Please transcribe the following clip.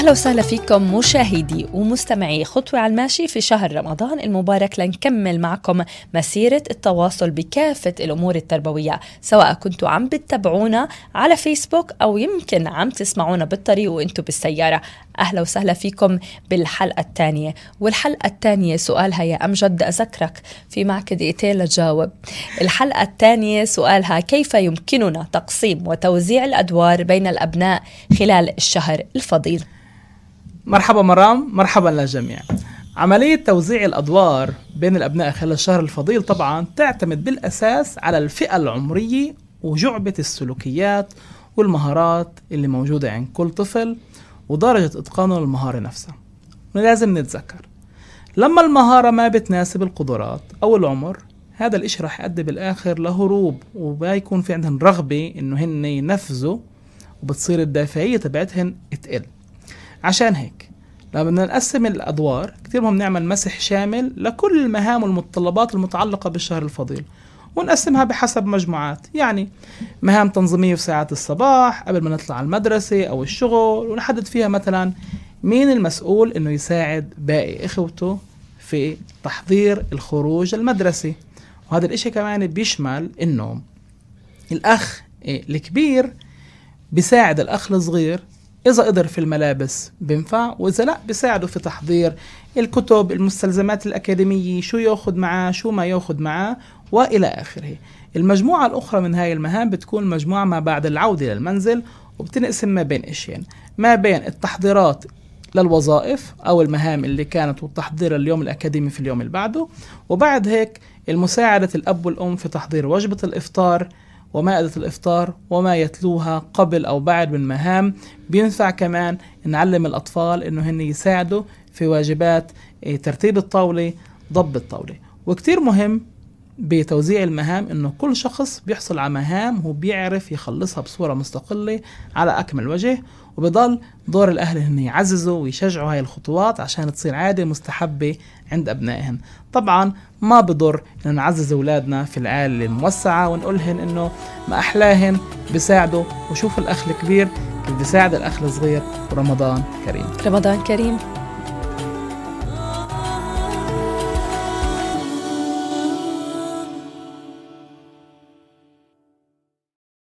أهلا وسهلا فيكم مشاهدي ومستمعي خطوة على الماشي في شهر رمضان المبارك. لنكمل معكم مسيرة التواصل بكافة الأمور التربوية سواء كنتوا عم بتتابعونا على فيسبوك أو يمكن عم تسمعونا بالطريق وإنتوا بالسيارة. أهلا وسهلا فيكم بالحلقة الثانية. والحلقة الثانية سؤالها يا أمجد أذكرك؟ في معك دقيقتين لتجاوب. الحلقة الثانية سؤالها كيف يمكننا تقسيم وتوزيع الأدوار بين الأبناء خلال الشهر الفضيل؟ مرحبا مرام مرحبا للجميع. عملية توزيع الأدوار بين الأبناء خلال الشهر الفضيل طبعا تعتمد بالأساس على الفئة العمرية وجعبة السلوكيات والمهارات اللي موجودة عند كل طفل ودرجة إتقانه للمهارة نفسها. لازم نتذكر لما المهارة ما بتناسب القدرات أو العمر هذا الإشي رح يؤدي بالآخر لهروب وما يكون في عندهم رغبة إنه هن ينفذوا وبتصير الدافعية تبعتهن تقل. عشان هيك. لما بدنا نقسم الأدوار كثير مهم نعمل مسح شامل لكل المهام والمتطلبات المتعلقة بالشهر الفضيل ونقسمها بحسب مجموعات. يعني مهام تنظيمية في ساعات الصباح قبل ما نطلع على المدرسة أو الشغل ونحدد فيها مثلا مين المسؤول إنه يساعد باقي إخوته في تحضير الخروج المدرسي وهذا الإشي كمان بيشمل إنه الأخ الكبير بيساعد الأخ الصغير إذا قدر في الملابس بنفع وإذا لا بيساعده في تحضير الكتب المستلزمات الأكاديمية شو ياخد معاه شو ما ياخد معاه وإلى آخره. المجموعة الأخرى من هاي المهام بتكون مجموعة ما بعد العودة للمنزل وبتنقسم ما بين إشيين. ما بين التحضيرات للوظائف أو المهام اللي كانت والتحضير اليوم الأكاديمي في اليوم اللي بعده وبعد هيك المساعدة الأب والأم في تحضير وجبة الإفطار ومائدة الإفطار وما يتلوها قبل أو بعد من مهام. بينفع كمان نعلم الأطفال إنه هن يساعدوا في واجبات إيه، ترتيب الطاولة ضب الطاولة. وكتير مهم بتوزيع المهام إنه كل شخص بيحصل على مهام هو بيعرف يخلصها بصورة مستقلة على أكمل وجه وبضل دور الأهل إن يعززوا ويشجعوا هاي الخطوات عشان تصير عادة مستحبة عند أبنائهم. طبعا ما بضر ان نعزز أولادنا في العائله الموسعة ونقولهن إنه ما أحلاهن بيساعدوا وشوف الأخ الكبير كيف بيساعد الأخ الصغير ورمضان كريم. رمضان كريم.